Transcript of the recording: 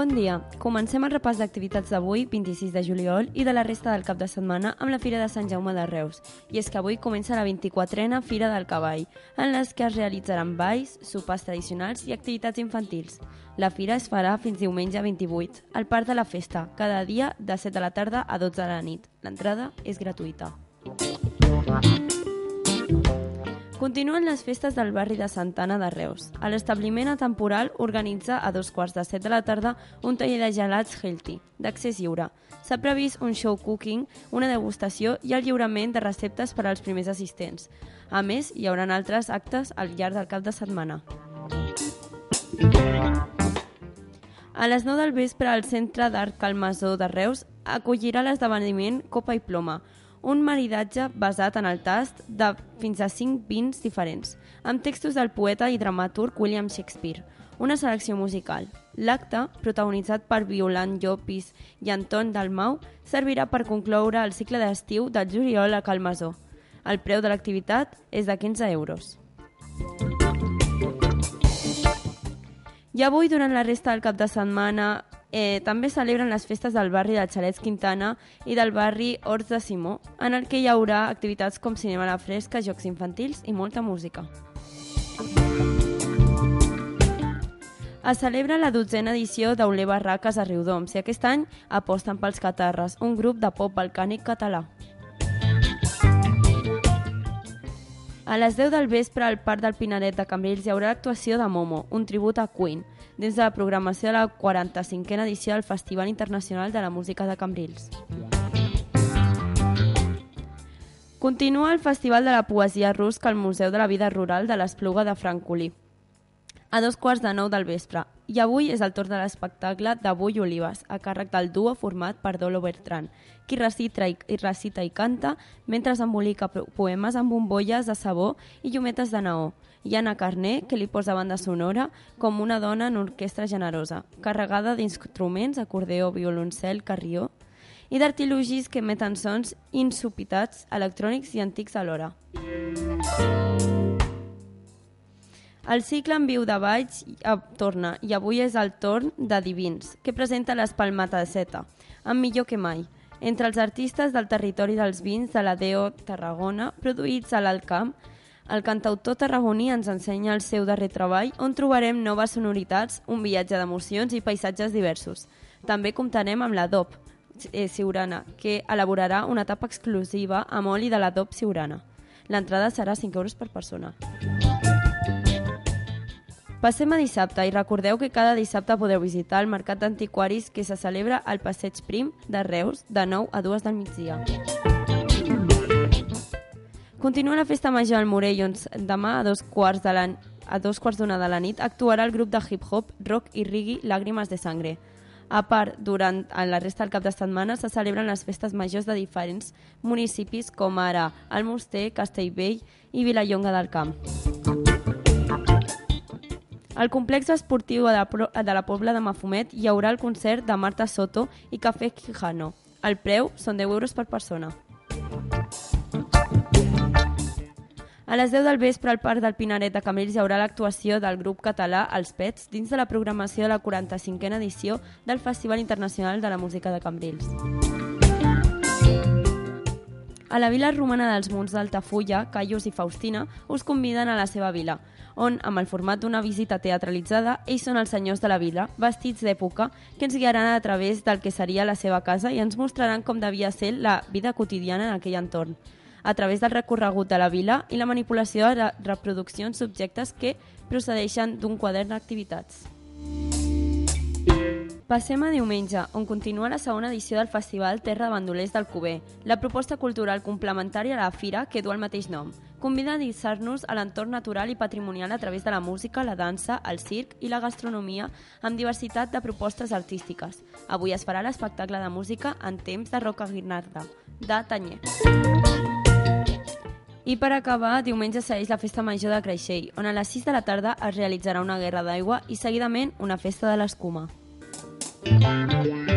Bon dia. Comencem el repàs d'activitats d'avui, 26 de juliol, i de la resta del cap de setmana amb la Fira de Sant Jaume de Reus. I és que avui comença la 24a Fira del Cavall, en les que es realitzaran balls, sopars tradicionals i activitats infantils. La fira es farà fins diumenge 28, al Parc de la Festa, cada dia de 7 de la tarda a 12 de la nit. L'entrada és gratuïta. Continuen les festes del barri de Santana de Reus. A l'establiment atemporal organitza a dos quarts de set de la tarda un taller de gelats healthy, d'accés lliure. S'ha previst un show cooking, una degustació i el lliurament de receptes per als primers assistents. A més, hi haurà altres actes al llarg del cap de setmana. A les 9 del vespre, el Centre d'Art Calmasó de Reus acollirà l'esdeveniment Copa i Ploma, un maridatge basat en el tast de fins a 5 vins diferents, amb textos del poeta i dramaturg William Shakespeare, una selecció musical. L'acte, protagonitzat per Violant Llopis i Anton Dalmau, servirà per concloure el cicle d'estiu del juliol a Calmasó. El preu de l'activitat és de 15 euros. I avui, durant la resta del cap de setmana, eh, també celebren les festes del barri de Xalets Quintana i del barri Horts de Simó, en el que hi haurà activitats com cinema a la fresca, jocs infantils i molta música. Es celebra la dotzena edició d'Auler Barraques a Riudoms i aquest any aposten pels Catarres, un grup de pop balcànic català. A les 10 del vespre al Parc del Pinaret de Cambrils hi haurà l'actuació de Momo, un tribut a Queen, dins de la programació de la 45a edició del Festival Internacional de la Música de Cambrils. Continua el Festival de la Poesia Rusca al Museu de la Vida Rural de l'Espluga de Francolí a dos quarts de nou del vespre. I avui és el torn de l'espectacle d'Avui Olives, a càrrec del duo format per Dolo Bertran, qui recita i, i recita i canta mentre embolica poemes amb bombolles de sabó i llumetes de neó. I Anna Carné, que li posa banda sonora com una dona en orquestra generosa, carregada d'instruments, acordeó, violoncel, carrió, i d'artilogis que emeten sons insopitats, electrònics i antics alhora. El cicle en viu de Valls torna i avui és el torn de Divins, que presenta l'Espalmata de Seta, amb millor que mai, entre els artistes del territori dels vins de la Deo Tarragona, produïts a l'Alt Camp, el cantautor tarragoní ens ensenya el seu darrer treball on trobarem noves sonoritats, un viatge d'emocions i paisatges diversos. També comptarem amb la DOP, eh, Siurana, que elaborarà una etapa exclusiva amb oli de la DOP Siurana. L'entrada serà 5 euros per persona. Passem a dissabte i recordeu que cada dissabte podeu visitar el Mercat d'Antiquaris que se celebra al Passeig Prim de Reus de 9 a 2 del migdia. Continua la festa major al Morell on demà a dos quarts de la, a dos quarts d'una de la nit actuarà el grup de hip-hop, rock i reggae Làgrimes de Sangre. A part, durant la resta del cap de setmana se celebren les festes majors de diferents municipis com ara Almoster, Castellvell i Vilallonga del Camp. Al complex esportiu de la, de la Pobla de Mafumet hi haurà el concert de Marta Soto i Café Quijano. El preu són 10 euros per persona. A les 10 del vespre al Parc del Pinaret de Cambrils hi haurà l'actuació del grup català Els Pets dins de la programació de la 45a edició del Festival Internacional de la Música de Cambrils. A la vila romana dels Munts d'Altafulla, Caius i Faustina us conviden a la seva vila, on, amb el format d'una visita teatralitzada, ells són els senyors de la vila, vestits d'època, que ens guiaran a través del que seria la seva casa i ens mostraran com devia ser la vida quotidiana en aquell entorn, a través del recorregut de la vila i la manipulació de reproduccions subjectes que procedeixen d'un quadern d'activitats. Passem a diumenge, on continua la segona edició del Festival Terra de Bandolers d'Alcover, la proposta cultural complementària a la fira que du el mateix nom. Convida a dissar-nos a l'entorn natural i patrimonial a través de la música, la dansa, el circ i la gastronomia amb diversitat de propostes artístiques. Avui es farà l'espectacle de música en temps de Roca Guinarda, de Tanyer. I per acabar, diumenge segueix la Festa Major de Creixell, on a les 6 de la tarda es realitzarà una guerra d'aigua i seguidament una festa de l'escuma. Música